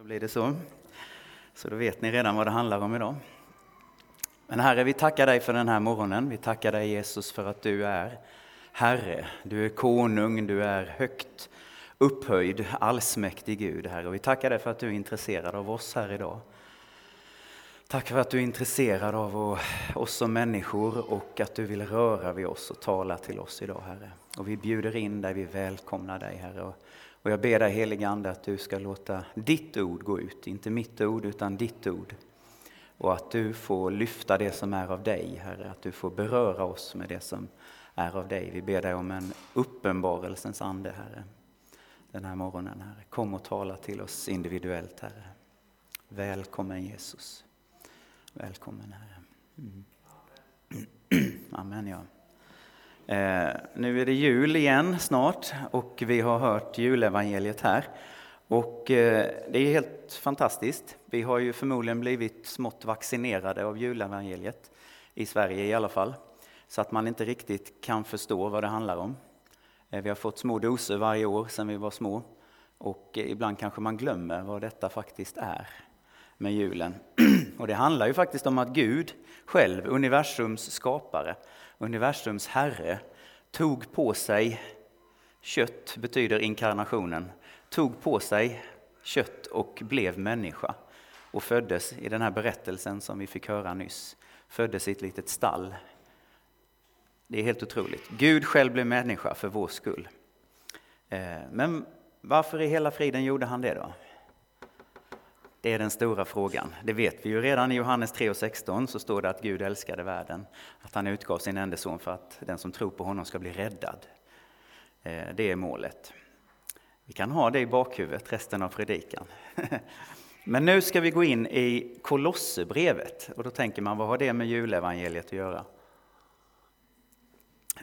Då blir det så. Så då vet ni redan vad det handlar om idag. Men Herre, vi tackar dig för den här morgonen. Vi tackar dig Jesus för att du är Herre. Du är konung, du är högt upphöjd, allsmäktig Gud, Herre. Och vi tackar dig för att du är intresserad av oss här idag. Tack för att du är intresserad av oss som människor och att du vill röra vid oss och tala till oss idag, Herre. Och vi bjuder in dig, vi välkomnar dig, Herre. Och jag ber dig helige Ande att du ska låta ditt ord gå ut, inte mitt ord utan ditt ord. Och att du får lyfta det som är av dig, Herre, att du får beröra oss med det som är av dig. Vi ber dig om en uppenbarelsens ande, Herre, den här morgonen, Herre. Kom och tala till oss individuellt, Herre. Välkommen Jesus. Välkommen, Herre. Mm. Amen, ja. Eh, nu är det jul igen snart och vi har hört julevangeliet här. Och eh, det är helt fantastiskt. Vi har ju förmodligen blivit smått vaccinerade av julevangeliet, i Sverige i alla fall, så att man inte riktigt kan förstå vad det handlar om. Eh, vi har fått små doser varje år sedan vi var små och eh, ibland kanske man glömmer vad detta faktiskt är med julen. Och det handlar ju faktiskt om att Gud själv, universums skapare, universums herre, tog på sig kött, betyder inkarnationen, tog på sig kött och blev människa och föddes i den här berättelsen som vi fick höra nyss, föddes i ett litet stall. Det är helt otroligt. Gud själv blev människa för vår skull. Eh, men varför i hela friden gjorde han det då? Det är den stora frågan. Det vet vi ju redan i Johannes 3 och 16 så står det att Gud älskade världen, att han utgav sin enda son för att den som tror på honom ska bli räddad. Eh, det är målet. Vi kan ha det i bakhuvudet resten av predikan. Men nu ska vi gå in i Kolosserbrevet och då tänker man vad har det med julevangeliet att göra?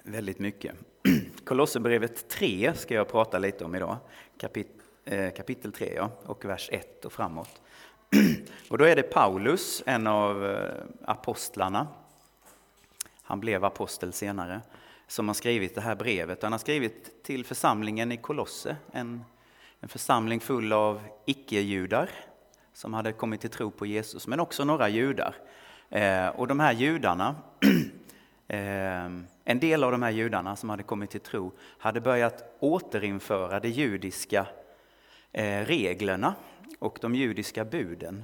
Väldigt mycket. Kolosserbrevet 3 ska jag prata lite om idag, Kapit Eh, kapitel 3 ja, och vers 1 och framåt. Och då är det Paulus, en av eh, apostlarna, han blev apostel senare, som har skrivit det här brevet. Han har skrivit till församlingen i Kolosse, en, en församling full av icke-judar som hade kommit till tro på Jesus, men också några judar. Eh, och de här judarna, eh, en del av de här judarna som hade kommit till tro hade börjat återinföra det judiska Eh, reglerna och de judiska buden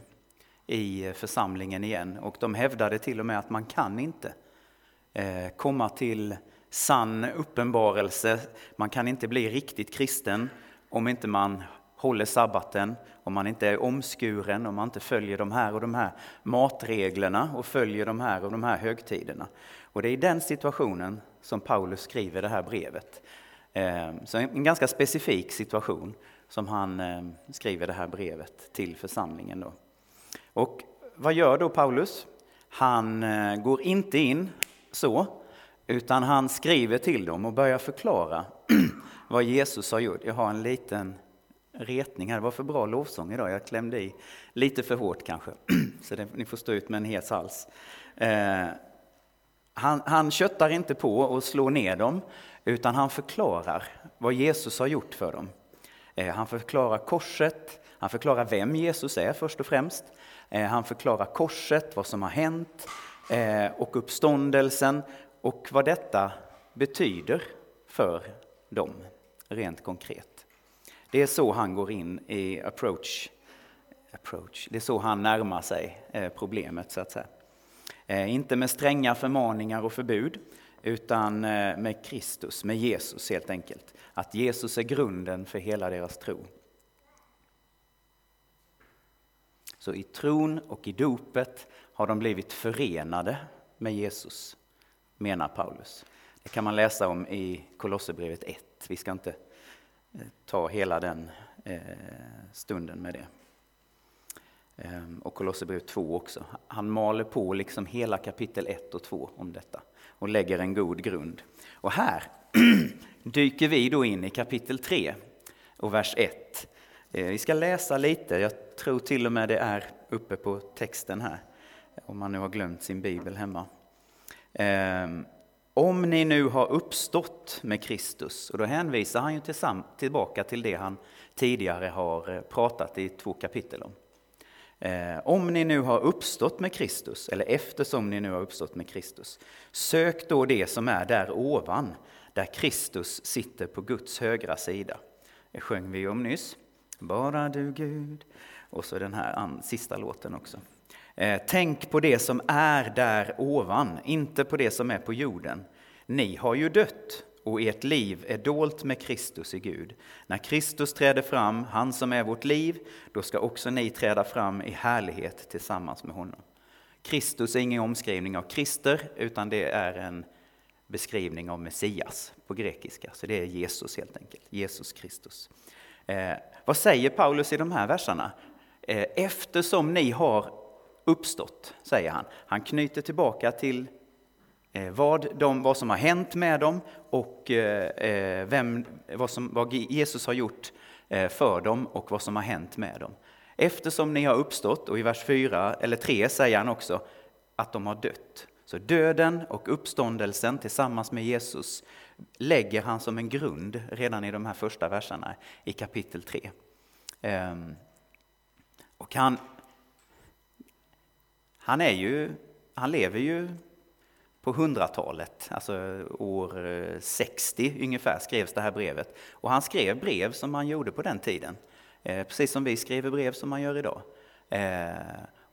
i eh, församlingen igen. Och de hävdade till och med att man kan inte eh, komma till sann uppenbarelse. Man kan inte bli riktigt kristen om inte man håller sabbaten, om man inte är omskuren, om man inte följer de här och de här matreglerna och följer de här och de här högtiderna. Och det är i den situationen som Paulus skriver det här brevet. Så en ganska specifik situation som han eh, skriver det här brevet till församlingen. Då. Och vad gör då Paulus? Han eh, går inte in så, utan han skriver till dem och börjar förklara vad Jesus har gjort. Jag har en liten retning här, det var för bra lovsång idag, jag klämde i lite för hårt kanske, så det, ni får stå ut med en hes hals. Eh, han, han köttar inte på och slår ner dem, utan han förklarar vad Jesus har gjort för dem. Eh, han förklarar korset, han förklarar vem Jesus är först och främst. Eh, han förklarar korset, vad som har hänt eh, och uppståndelsen och vad detta betyder för dem rent konkret. Det är så han går in i approach. approach. Det är så han närmar sig problemet så att säga. Inte med stränga förmaningar och förbud utan eh, med Kristus, med Jesus helt enkelt att Jesus är grunden för hela deras tro. Så i tron och i dopet har de blivit förenade med Jesus, menar Paulus. Det kan man läsa om i Kolosserbrevet 1. Vi ska inte eh, ta hela den eh, stunden med det. Ehm, och Kolosserbrevet 2 också. Han maler på liksom hela kapitel 1 och 2 om detta och lägger en god grund. Och här dyker vi då in i kapitel 3 och vers 1. Eh, vi ska läsa lite, jag tror till och med det är uppe på texten här, om man nu har glömt sin bibel hemma. Ehm, om ni nu har uppstått med Kristus, och då hänvisar han ju tillbaka till det han tidigare har eh, pratat i två kapitel om. Eh, om ni nu har uppstått med Kristus, eller eftersom ni nu har uppstått med Kristus, sök då det som är där ovan, där Kristus sitter på Guds högra sida. Det sjöng vi om nyss. Bara du Gud. Och så den här sista låten också. Eh, tänk på det som är där ovan, inte på det som är på jorden. Ni har ju dött och ert liv är dolt med Kristus i Gud. När Kristus träder fram, han som är vårt liv, då ska också ni träda fram i härlighet tillsammans med honom. Kristus är ingen omskrivning av Krister, utan det är en beskrivning av Messias på grekiska. Så det är Jesus helt enkelt, Jesus Kristus. Eh, vad säger Paulus i de här verserna? Eh, eftersom ni har uppstått, säger han. Han knyter tillbaka till Eh, vad, de, vad som har hänt med dem och eh, eh, vem, vad, som, vad Jesus har gjort för dem och vad som har hänt med dem. Eftersom ni har uppstått, och i vers 4 eller 3 säger han också att de har dött. Så döden och uppståndelsen tillsammans med Jesus lägger han som en grund redan i de här första verserna i kapitel 3. Ehm, och han, han, är ju, han lever ju på hundratalet, alltså eh, år eh, 60 ungefär, skrevs det här brevet. Och han skrev brev som man gjorde på den tiden, eh, precis som vi skriver brev som man gör idag.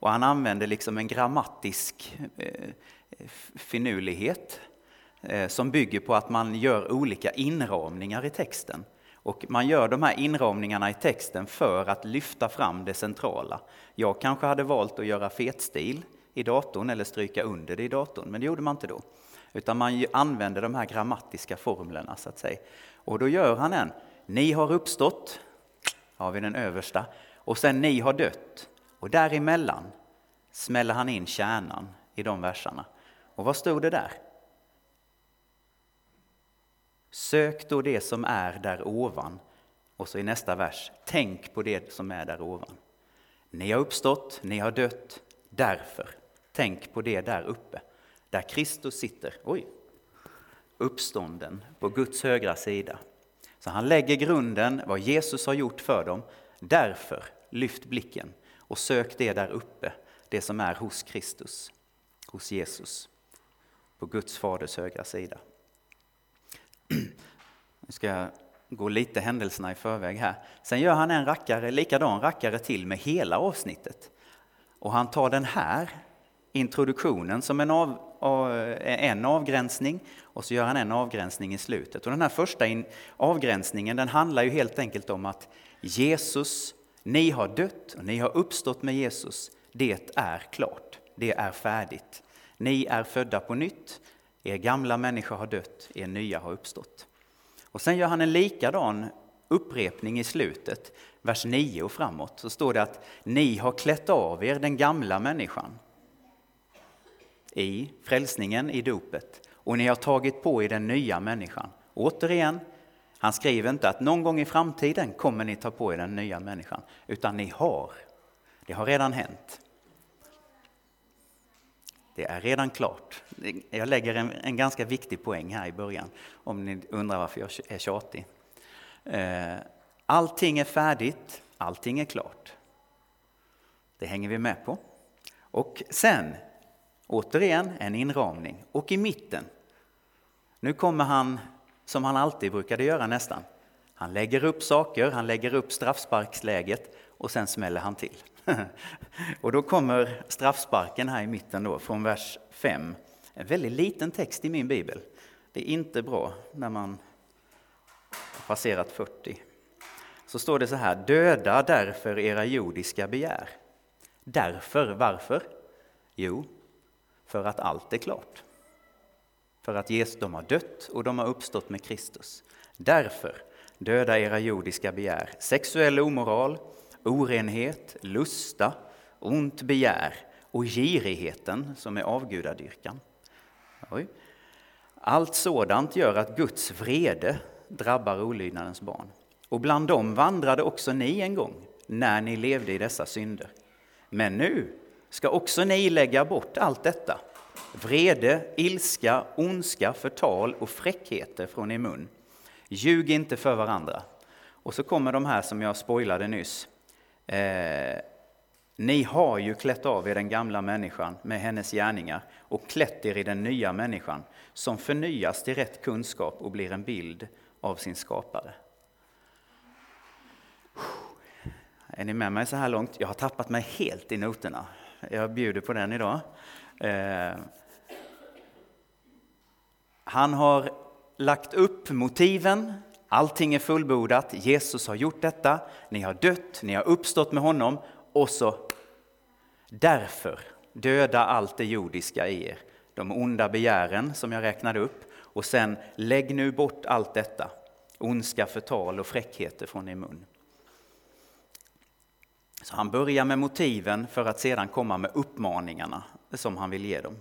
Och han använde liksom en grammatisk finurlighet som bygger på att man gör olika inramningar i texten. Och man gör de här inramningarna i texten för att lyfta fram det centrala. Jag kanske hade valt att göra fetstil i datorn eller stryka under det i datorn, men det gjorde man inte då. Utan man använde de här grammatiska formlerna så att säga. Och då gör han en, ni har uppstått, har vi den översta, och sen ni har dött. Och däremellan smäller han in kärnan i de verserna. Och vad stod det där? Sök då det som är där ovan. Och så i nästa vers, tänk på det som är där ovan. Ni har uppstått, ni har dött, därför. Tänk på det där uppe, där Kristus sitter. Oj! Uppstånden på Guds högra sida. Så han lägger grunden, vad Jesus har gjort för dem. Därför, lyft blicken och sök det där uppe, det som är hos Kristus, hos Jesus, på Guds faders högra sida. Nu ska jag gå lite händelserna i förväg här. Sen gör han en rackare, likadan rackare till med hela avsnittet. Och han tar den här introduktionen som en, av, en avgränsning och så gör han en avgränsning i slutet. Och den här första in, avgränsningen den handlar ju helt enkelt om att Jesus, ni har dött och ni har uppstått med Jesus. Det är klart, det är färdigt. Ni är födda på nytt, er gamla människa har dött, er nya har uppstått. Och sen gör han en likadan upprepning i slutet, vers 9 och framåt, så står det att ni har klätt av er den gamla människan i frälsningen, i dopet. Och ni har tagit på er den nya människan. Återigen, han skriver inte att någon gång i framtiden kommer ni ta på er den nya människan, utan ni har. Det har redan hänt. Det är redan klart. Jag lägger en, en ganska viktig poäng här i början, om ni undrar varför jag är tjatig. Eh, allting är färdigt, allting är klart. Det hänger vi med på. Och sen Återigen en inramning. Och i mitten, nu kommer han som han alltid brukade göra nästan. Han lägger upp saker, han lägger upp straffsparksläget och sen smäller han till. och då kommer straffsparken här i mitten då, från vers 5. En väldigt liten text i min bibel. Det är inte bra när man har passerat 40. Så står det så här, döda därför era jordiska begär. Därför, varför? Jo, för att allt är klart. För att Jesus, de har dött och de har uppstått med Kristus. Därför döda era jordiska begär, sexuell omoral, orenhet, lusta, ont begär och girigheten som är avgudadyrkan. Oj. Allt sådant gör att Guds vrede drabbar olydnadens barn. Och bland dem vandrade också ni en gång, när ni levde i dessa synder. Men nu ska också ni lägga bort allt detta. vrede, ilska, ondska, förtal och fräckheter från er mun. Ljug inte för varandra. Och så kommer de här som jag spoilade nyss. Eh, ni har ju klätt av er den gamla människan med hennes gärningar och klätt er i den nya människan som förnyas till rätt kunskap och blir en bild av sin skapare. Är ni med mig så här långt? Jag har tappat mig helt i noterna. Jag bjuder på den idag. Eh, han har lagt upp motiven, allting är fullbordat, Jesus har gjort detta, ni har dött, ni har uppstått med honom. Och så därför döda allt det jordiska i er, de onda begären som jag räknade upp. Och sen lägg nu bort allt detta, ondska, förtal och fräckheter från er mun. Så han börjar med motiven för att sedan komma med uppmaningarna som han vill ge dem.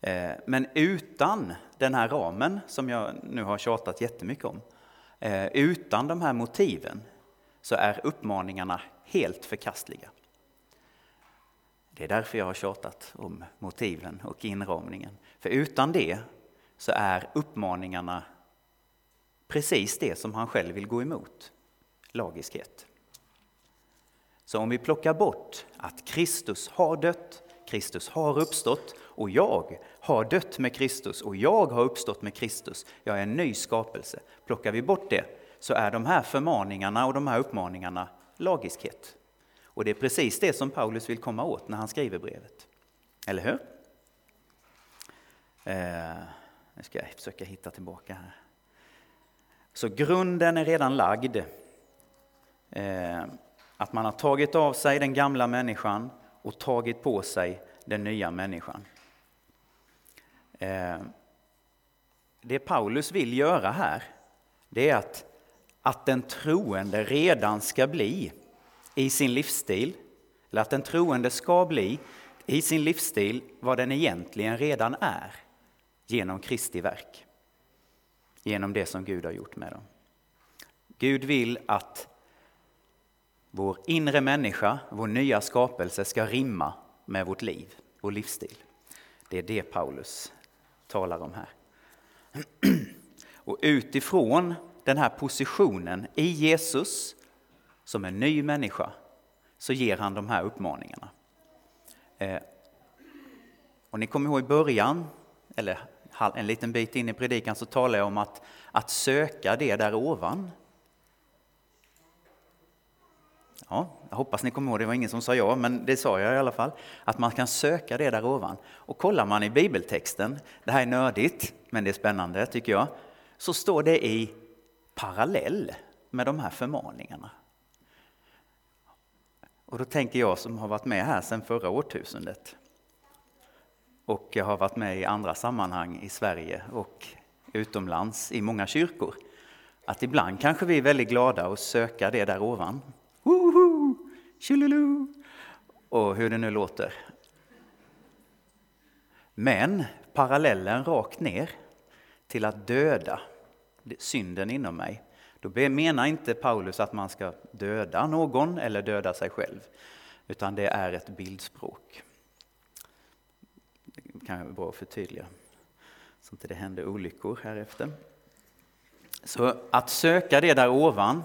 Eh, men utan den här ramen som jag nu har tjatat jättemycket om, eh, utan de här motiven så är uppmaningarna helt förkastliga. Det är därför jag har tjatat om motiven och inramningen. För utan det så är uppmaningarna precis det som han själv vill gå emot, lagiskhet. Så om vi plockar bort att Kristus har dött, Kristus har uppstått och jag har dött med Kristus och jag har uppstått med Kristus, jag är en ny skapelse. Plockar vi bort det så är de här förmaningarna och de här uppmaningarna lagiskhet. Och det är precis det som Paulus vill komma åt när han skriver brevet. Eller hur? Eh, nu ska jag försöka hitta tillbaka här. Så grunden är redan lagd. Eh, att man har tagit av sig den gamla människan och tagit på sig den nya människan. Eh, det Paulus vill göra här, det är att, att den troende redan ska bli i sin livsstil, eller att den troende ska bli i sin livsstil vad den egentligen redan är genom Kristi verk. Genom det som Gud har gjort med dem. Gud vill att vår inre människa, vår nya skapelse ska rimma med vårt liv, vår livsstil. Det är det Paulus talar om här. Och utifrån den här positionen i Jesus som en ny människa så ger han de här uppmaningarna. Eh, och ni kommer ihåg i början, eller en liten bit in i predikan, så talar jag om att, att söka det där ovan. Ja, jag hoppas ni kommer ihåg, det var ingen som sa ja, men det sa jag i alla fall. Att man kan söka det där ovan. Och kollar man i bibeltexten, det här är nördigt, men det är spännande tycker jag, så står det i parallell med de här förmaningarna. Och då tänker jag som har varit med här sedan förra årtusendet och jag har varit med i andra sammanhang i Sverige och utomlands i många kyrkor, att ibland kanske vi är väldigt glada att söka det där ovan. Woho! Tjolilu! Och hur det nu låter. Men parallellen rakt ner till att döda synden inom mig då menar inte Paulus att man ska döda någon eller döda sig själv, utan det är ett bildspråk. Det kan vara bra att förtydliga, så inte det händer olyckor här efter. Så att söka det där ovan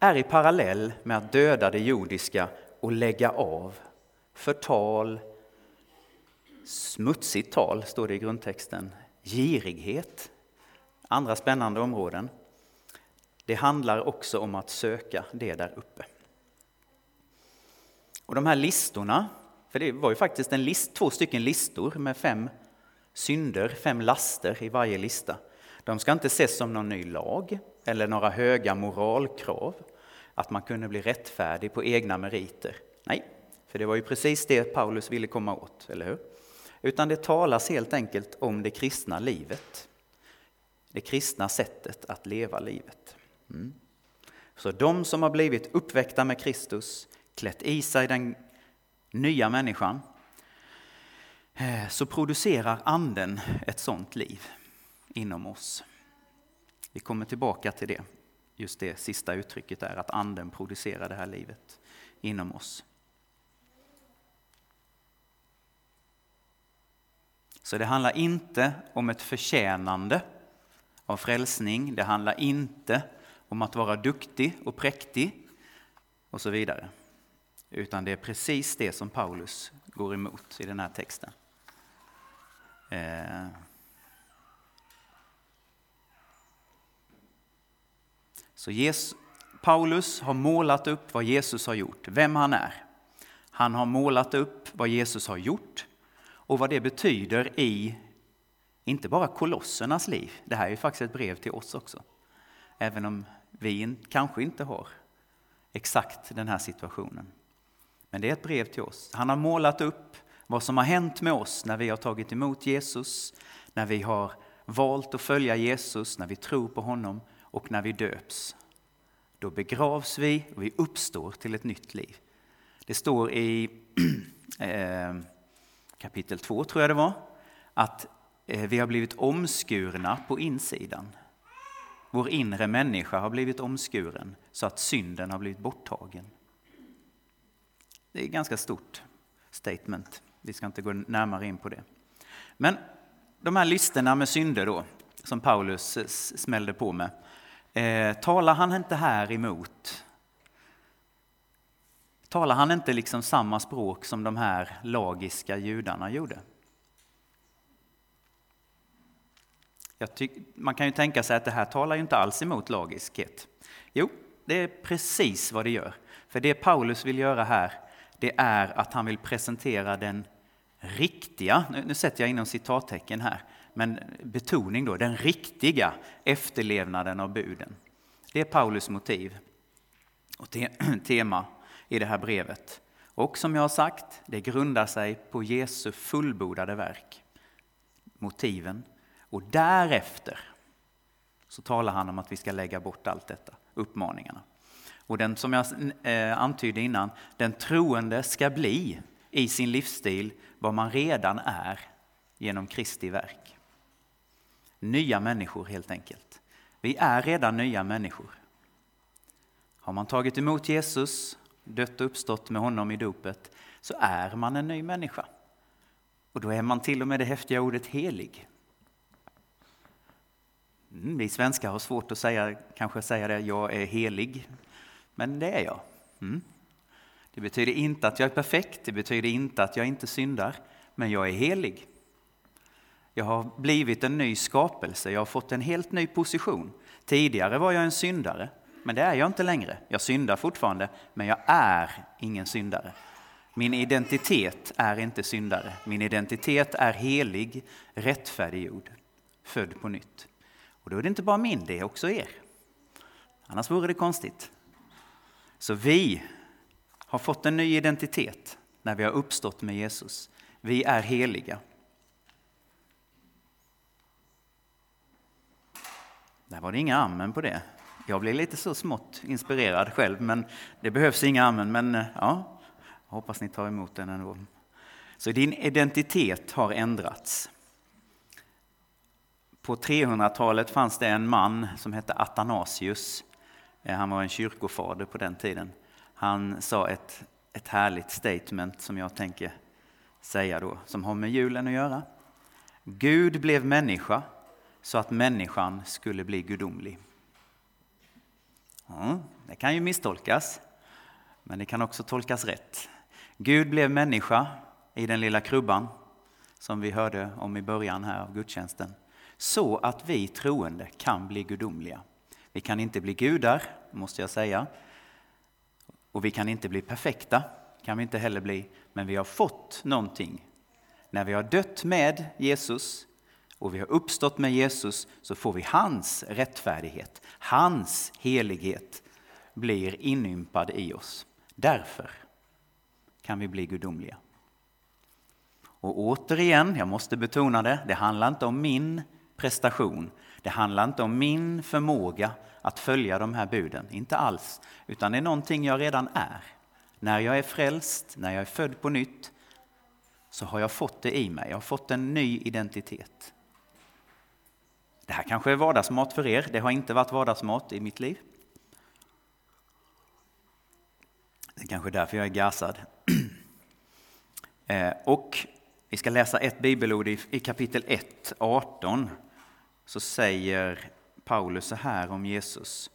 är i parallell med att döda det jordiska och lägga av förtal, smutsigt tal, står det i grundtexten, girighet, andra spännande områden. Det handlar också om att söka det där uppe. Och de här listorna, för det var ju faktiskt en list, två stycken listor med fem synder, fem laster i varje lista. De ska inte ses som någon ny lag eller några höga moralkrav, att man kunde bli rättfärdig på egna meriter. Nej, för det var ju precis det Paulus ville komma åt, eller hur? Utan det talas helt enkelt om det kristna livet. Det kristna sättet att leva livet. Mm. Så de som har blivit uppväckta med Kristus, klätt i sig den nya människan, eh, så producerar anden ett sådant liv inom oss. Vi kommer tillbaka till det, just det sista uttrycket är att anden producerar det här livet inom oss. Så det handlar inte om ett förtjänande av frälsning. Det handlar inte om att vara duktig och präktig och så vidare. Utan det är precis det som Paulus går emot i den här texten. Eh. Så Jesus, Paulus har målat upp vad Jesus har gjort, vem han är. Han har målat upp vad Jesus har gjort och vad det betyder i, inte bara kolossernas liv, det här är faktiskt ett brev till oss också. Även om vi kanske inte har exakt den här situationen. Men det är ett brev till oss. Han har målat upp vad som har hänt med oss när vi har tagit emot Jesus, när vi har valt att följa Jesus, när vi tror på honom och när vi döps. Då begravs vi och vi uppstår till ett nytt liv. Det står i eh, kapitel 2, tror jag det var, att eh, vi har blivit omskurna på insidan. Vår inre människa har blivit omskuren så att synden har blivit borttagen. Det är ett ganska stort statement. Vi ska inte gå närmare in på det. Men de här listorna med synder då, som Paulus smällde på med, eh, talar han inte här emot? Talar han inte liksom samma språk som de här lagiska judarna gjorde? man kan ju tänka sig att det här talar ju inte alls emot lagiskhet. Jo, det är precis vad det gör. För det Paulus vill göra här, det är att han vill presentera den riktiga, nu sätter jag inom citattecken här, men betoning då, den riktiga efterlevnaden av buden. Det är Paulus motiv och te tema i det här brevet. Och som jag har sagt, det grundar sig på Jesu fullbordade verk. Motiven. Och därefter så talar han om att vi ska lägga bort allt detta, uppmaningarna. Och den som jag eh, antydde innan, den troende ska bli i sin livsstil vad man redan är genom Kristi verk. Nya människor helt enkelt. Vi är redan nya människor. Har man tagit emot Jesus, dött och uppstått med honom i dopet, så är man en ny människa. Och då är man till och med det häftiga ordet helig. Mm, vi svenskar har svårt att säga, kanske säga det, jag är helig. Men det är jag. Mm. Det betyder inte att jag är perfekt, det betyder inte att jag inte syndar, men jag är helig. Jag har blivit en ny skapelse, jag har fått en helt ny position. Tidigare var jag en syndare, men det är jag inte längre. Jag syndar fortfarande, men jag är ingen syndare. Min identitet är inte syndare. Min identitet är helig, rättfärdiggjord, född på nytt. Och då är det inte bara min, det är också er. Annars vore det konstigt. Så vi har fått en ny identitet när vi har uppstått med Jesus. Vi är heliga. Där var det inga amen på det. Jag blev lite så smått inspirerad själv, men det behövs inga amen. Men eh, ja, jag hoppas ni tar emot den ändå. Så din identitet har ändrats. På 300-talet fanns det en man som hette Athanasius. Eh, han var en kyrkofader på den tiden. Han sa ett, ett härligt statement som jag tänker säga då, som har med julen att göra. Gud blev människa så att människan skulle bli gudomlig. Ja, det kan ju misstolkas, men det kan också tolkas rätt. Gud blev människa i den lilla krubban som vi hörde om i början här av gudstjänsten så att vi troende kan bli gudomliga. Vi kan inte bli gudar, måste jag säga. Och vi kan inte bli perfekta, kan vi inte heller bli. Men vi har fått någonting. När vi har dött med Jesus och vi har uppstått med Jesus så får vi hans rättfärdighet, hans helighet blir inympad i oss. Därför kan vi bli gudomliga. Och återigen, jag måste betona det, det handlar inte om min prestation. Det handlar inte om min förmåga att följa de här buden, inte alls. Utan det är någonting jag redan är. När jag är frälst, när jag är född på nytt, så har jag fått det i mig. Jag har fått en ny identitet. Det här kanske är vardagsmat för er. Det har inte varit vardagsmat i mitt liv. Det är kanske är därför jag är gasad. Eh, och Vi ska läsa ett bibelord i kapitel 1, 18. Så säger Paulus så här om Jesus.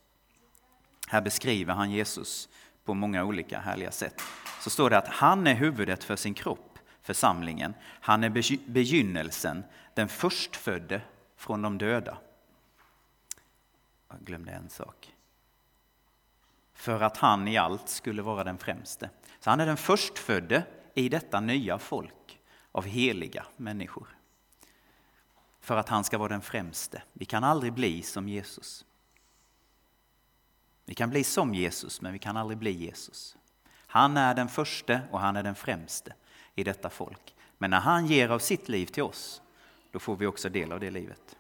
Här beskriver han Jesus på många olika härliga sätt. Så står det att han är huvudet för sin kropp, församlingen. Han är begynnelsen, den förstfödde från de döda. Jag glömde en sak. För att han i allt skulle vara den främste. Så han är den förstfödde i detta nya folk av heliga människor. För att han ska vara den främste. Vi kan aldrig bli som Jesus. Vi kan bli som Jesus, men vi kan aldrig bli Jesus. Han är den förste och han är den främste i detta folk. Men när han ger av sitt liv till oss, då får vi också del av det livet.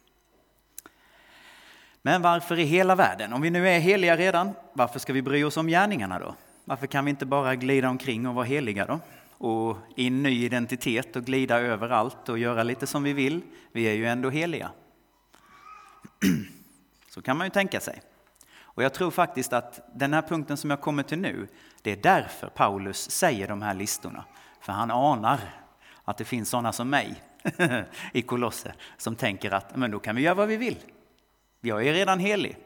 Men varför i hela världen? Om vi nu är heliga redan, varför ska vi bry oss om gärningarna då? Varför kan vi inte bara glida omkring och vara heliga då? Och i en ny identitet och glida överallt och göra lite som vi vill. Vi är ju ändå heliga. Så kan man ju tänka sig. Och jag tror faktiskt att den här punkten som jag kommer till nu, det är därför Paulus säger de här listorna. För han anar att det finns sådana som mig i Kolosse som tänker att men då kan vi göra vad vi vill. Jag är redan helig.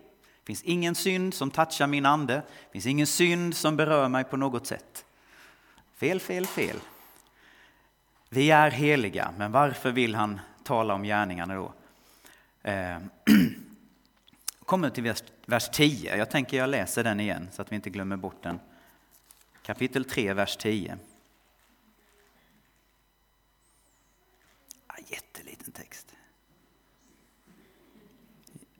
Det finns ingen synd som touchar min ande. Det finns ingen synd som berör mig på något sätt. Fel, fel, fel. Vi är heliga, men varför vill han tala om gärningarna då? Eh, kommer till vers, vers 10. Jag tänker jag läser den igen så att vi inte glömmer bort den. Kapitel 3, vers 10. Liten text.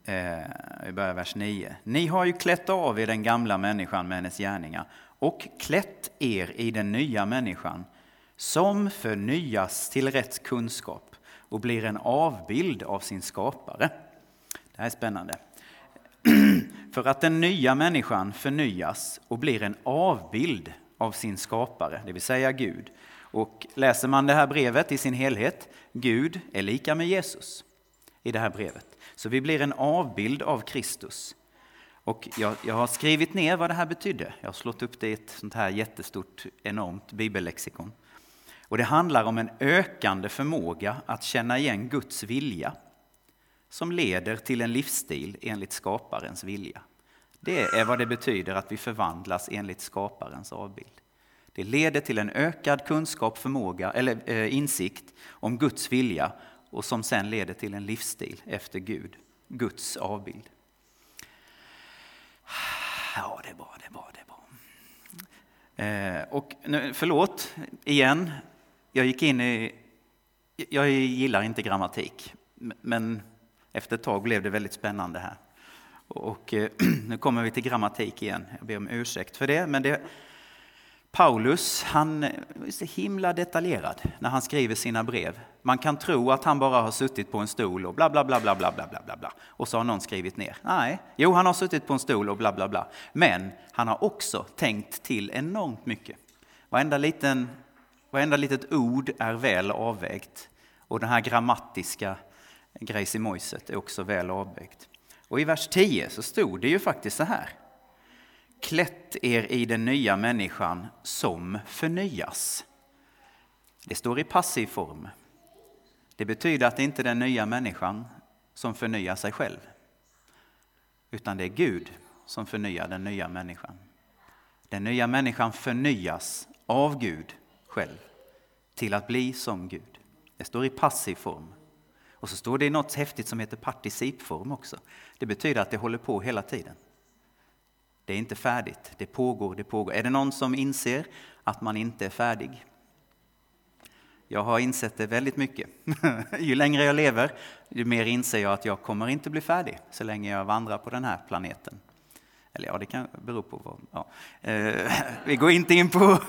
Eh, vi börjar vers 9. Ni har ju klätt av er den gamla människan med hennes gärningar och klätt er i den nya människan som förnyas till rätt kunskap och blir en avbild av sin skapare. Det här är spännande. För att den nya människan förnyas och blir en avbild av sin skapare, det vill säga Gud. Och läser man det här brevet i sin helhet, Gud är lika med Jesus i det här brevet. Så vi blir en avbild av Kristus. Och jag, jag, har skrivit ner vad det här betydde. Jag har slått upp det i ett sånt här jättestort, enormt bibellexikon. Och det handlar om en ökande förmåga att känna igen Guds vilja som leder till en livsstil enligt skaparens vilja. Det är vad det betyder att vi förvandlas enligt skaparens avbild. Det leder till en ökad kunskap, förmåga eller eh, insikt om Guds vilja och som sen leder till en livsstil efter Gud, Guds avbild. Ja, det är bra, det är bra, det är bra. Eh, och nu, förlåt, igen, jag gick in i... Jag gillar inte grammatik, men efter ett tag blev det väldigt spännande här. Och eh, nu kommer vi till grammatik igen. Jag ber om ursäkt för det, men det, Paulus, han är så himla detaljerad när han skriver sina brev. Man kan tro att han bara har suttit på en stol och bla bla bla bla bla bla bla bla och så har någon skrivit ner. Nej, jo han har suttit på en stol och bla bla bla. Men han har också tänkt till enormt mycket. Varenda, liten, varenda litet ord är väl avvägt och det här grammatiska grejsimojset är också väl avvägt. Och i vers 10 så stod det ju faktiskt så här klätt er i den nya människan som förnyas. Det står i passiv form. Det betyder att det inte är den nya människan som förnyar sig själv. Utan det är Gud som förnyar den nya människan. Den nya människan förnyas av Gud själv till att bli som Gud. Det står i passiv form. Och så står det i något häftigt som heter participform också. Det betyder att det håller på hela tiden. Det är inte färdigt, det pågår, det pågår. Är det någon som inser att man inte är färdig? Jag har insett det väldigt mycket. ju längre jag lever, ju mer inser jag att jag kommer inte bli färdig så länge jag vandrar på den här planeten. Eller ja, det kan bero på vad... Ja. Eh, vi går inte in på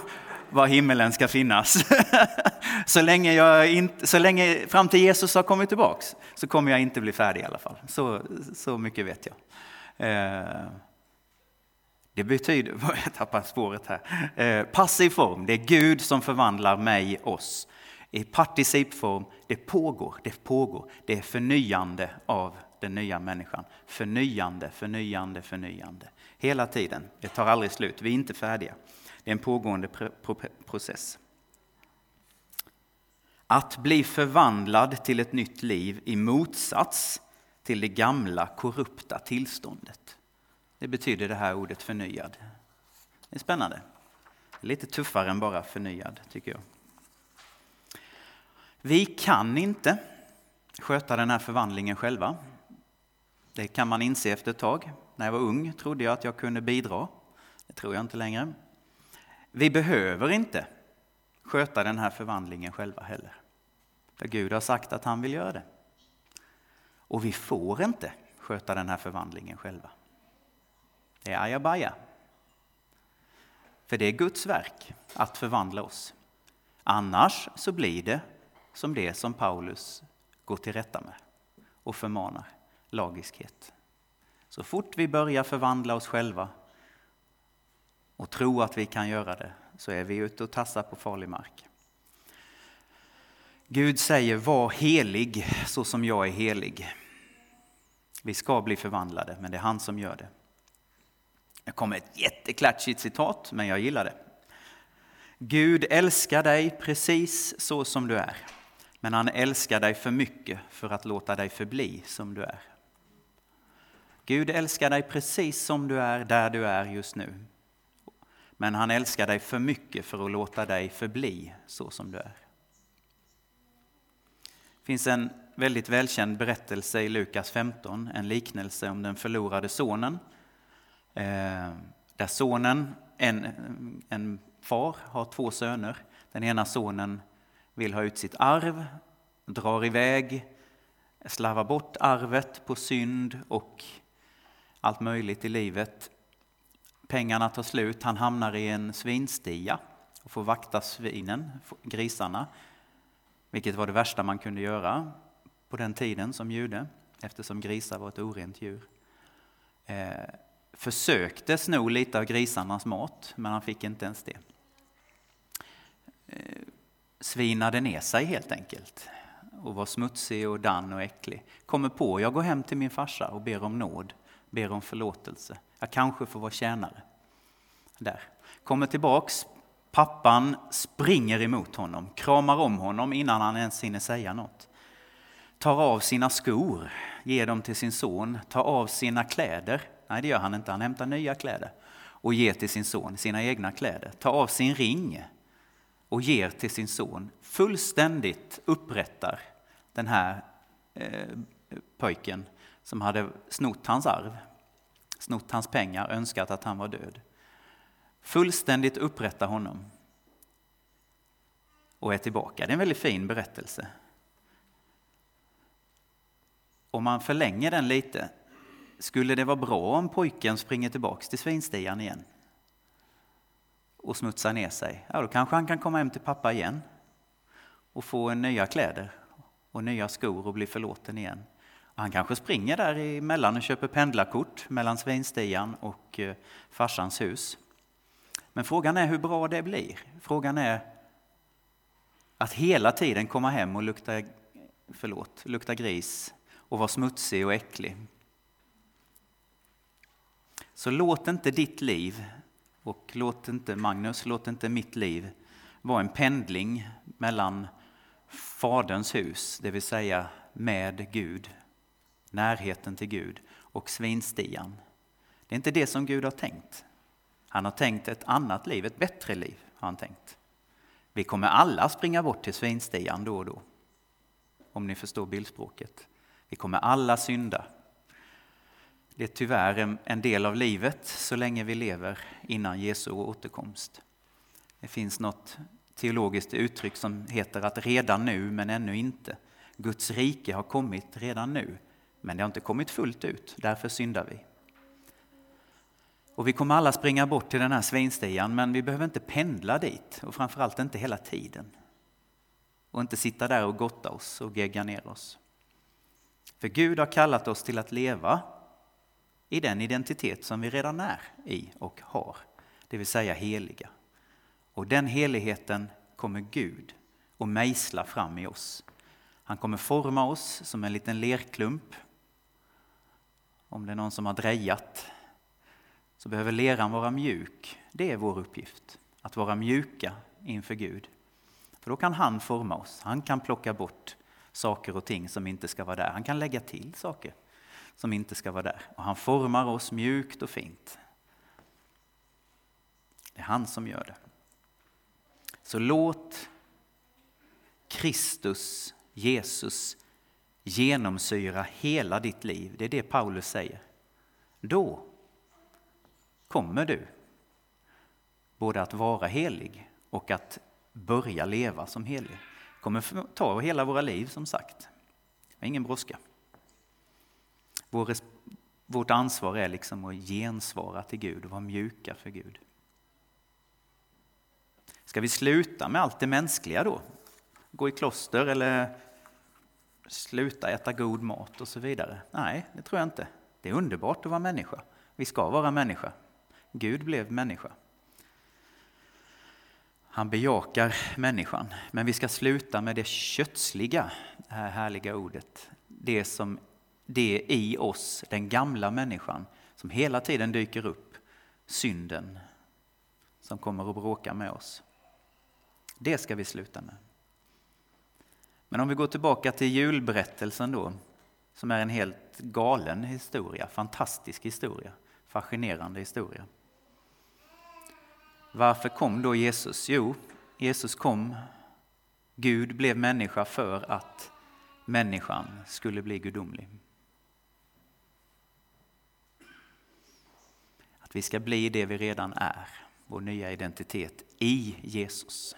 var himmelen ska finnas. så, länge jag inte, så länge fram till Jesus har kommit tillbaks så kommer jag inte bli färdig i alla fall. Så, så mycket vet jag. Eh, det betyder, jag tappar spåret här, eh, passiv form, det är Gud som förvandlar mig, oss. I participform, det pågår, det pågår, det är förnyande av den nya människan. Förnyande, förnyande, förnyande. Hela tiden, det tar aldrig slut, vi är inte färdiga. Det är en pågående process. Att bli förvandlad till ett nytt liv i motsats till det gamla korrupta tillståndet. Det betyder det här ordet förnyad. Det är spännande. Lite tuffare än bara förnyad, tycker jag. Vi kan inte sköta den här förvandlingen själva. Det kan man inse efter ett tag. När jag var ung trodde jag att jag kunde bidra. Det tror jag inte längre. Vi behöver inte sköta den här förvandlingen själva heller. För Gud har sagt att han vill göra det. Och vi får inte sköta den här förvandlingen själva. Det är ajabaja. För det är Guds verk att förvandla oss. Annars så blir det som det som Paulus går till rätta med och förmanar, lagiskhet. Så fort vi börjar förvandla oss själva och tro att vi kan göra det så är vi ute och tassar på farlig mark. Gud säger var helig så som jag är helig. Vi ska bli förvandlade, men det är han som gör det. Nu kommer ett jätteklatschigt citat, men jag gillar det. Gud älskar dig precis så som du är, men han älskar dig för mycket för att låta dig förbli som du är. Gud älskar dig precis som du är, där du är just nu. Men han älskar dig för mycket för att låta dig förbli så som du är. Det finns en väldigt välkänd berättelse i Lukas 15, en liknelse om den förlorade sonen. Eh, där sonen, en, en far har två söner. Den ena sonen vill ha ut sitt arv, drar iväg, slarvar bort arvet på synd och allt möjligt i livet. Pengarna tar slut, han hamnar i en svinstia och får vakta svinen, grisarna, vilket var det värsta man kunde göra på den tiden som jude, eftersom grisar var ett orent djur. Eh, Försökte sno lite av grisarnas mat, men han fick inte ens det. Eh, svinade ner sig helt enkelt och var smutsig och dann och äcklig. Kommer på, jag går hem till min farsa och ber om nåd, ber om förlåtelse. Jag kanske får vara tjänare. Där. Kommer tillbaks, pappan springer emot honom, kramar om honom innan han ens hinner säga något. Tar av sina skor, ger dem till sin son, tar av sina kläder. Nej, det gör han inte, han hämtar nya kläder och ger till sin son sina egna kläder. Tar av sin ring och ger till sin son. Fullständigt upprättar den här eh, pojken som hade snott hans arv snott hans pengar, önskat att han var död. Fullständigt upprättar honom och är tillbaka. Det är en väldigt fin berättelse. Om man förlänger den lite, skulle det vara bra om pojken springer tillbaks till svinstian igen och smutsar ner sig? Ja, då kanske han kan komma hem till pappa igen och få nya kläder och nya skor och bli förlåten igen. Han kanske springer där emellan och köper pendlarkort mellan svinstian och eh, farsans hus. Men frågan är hur bra det blir. Frågan är att hela tiden komma hem och lukta, förlåt, lukta gris och vara smutsig och äcklig. Så låt inte ditt liv, och låt inte Magnus, låt inte mitt liv vara en pendling mellan Faderns hus, det vill säga med Gud, närheten till Gud och svinstian. Det är inte det som Gud har tänkt. Han har tänkt ett annat liv, ett bättre liv. har han tänkt. Vi kommer alla springa bort till svinstian då och då. Om ni förstår bildspråket. Vi kommer alla synda. Det är tyvärr en del av livet så länge vi lever innan Jesu återkomst. Det finns något teologiskt uttryck som heter att redan nu men ännu inte. Guds rike har kommit redan nu men det har inte kommit fullt ut, därför syndar vi. Och vi kommer alla springa bort till den här svinstian, men vi behöver inte pendla dit och framförallt inte hela tiden. Och inte sitta där och gotta oss och gegga ner oss. För Gud har kallat oss till att leva i den identitet som vi redan är i och har, det vill säga heliga. Och den heligheten kommer Gud att mejsla fram i oss. Han kommer forma oss som en liten lerklump om det är någon som har drejat, så behöver leran vara mjuk. Det är vår uppgift, att vara mjuka inför Gud. För då kan han forma oss. Han kan plocka bort saker och ting som inte ska vara där. Han kan lägga till saker som inte ska vara där. Och han formar oss mjukt och fint. Det är han som gör det. Så låt Kristus, Jesus, genomsyra hela ditt liv. Det är det Paulus säger. Då kommer du både att vara helig och att börja leva som helig. Det kommer ta hela våra liv som sagt. Ingen brådska. Vår, vårt ansvar är liksom att gensvara till Gud och vara mjuka för Gud. Ska vi sluta med allt det mänskliga då? Gå i kloster eller sluta äta god mat och så vidare? Nej, det tror jag inte. Det är underbart att vara människa. Vi ska vara människa. Gud blev människa. Han bejakar människan, men vi ska sluta med det kötsliga, det här härliga ordet. Det som det i oss, den gamla människan, som hela tiden dyker upp, synden som kommer att bråka med oss. Det ska vi sluta med. Men om vi går tillbaka till julberättelsen då, som är en helt galen historia, fantastisk historia, fascinerande historia. Varför kom då Jesus? Jo, Jesus kom, Gud blev människa för att människan skulle bli gudomlig. Att vi ska bli det vi redan är, vår nya identitet i Jesus.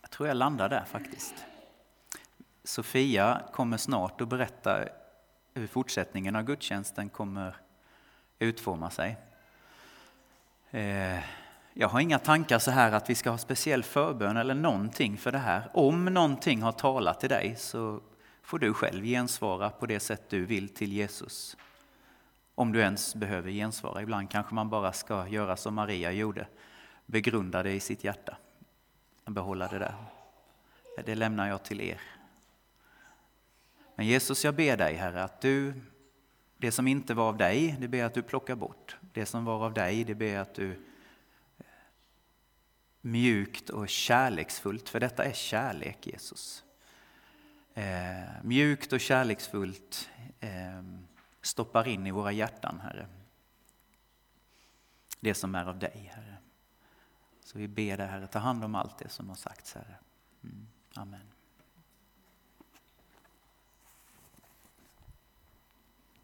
Jag tror jag landar där faktiskt. Sofia kommer snart att berätta hur fortsättningen av gudstjänsten kommer utforma sig. Eh, jag har inga tankar så här att vi ska ha speciell förbön eller någonting för det här. Om någonting har talat till dig så får du själv gensvara på det sätt du vill till Jesus. Om du ens behöver gensvara. Ibland kanske man bara ska göra som Maria gjorde. Begrunda det i sitt hjärta. Behålla det där. Det lämnar jag till er. Men Jesus, jag ber dig Herre att du, det som inte var av dig, det ber jag att du plockar bort. Det som var av dig, det ber jag att du eh, mjukt och kärleksfullt, för detta är kärlek Jesus. Eh, mjukt och kärleksfullt eh, stoppar in i våra hjärtan, Herre. Det som är av dig, Herre. Så vi ber dig, Herre, ta hand om allt det som har sagts, Herre. Mm. Amen.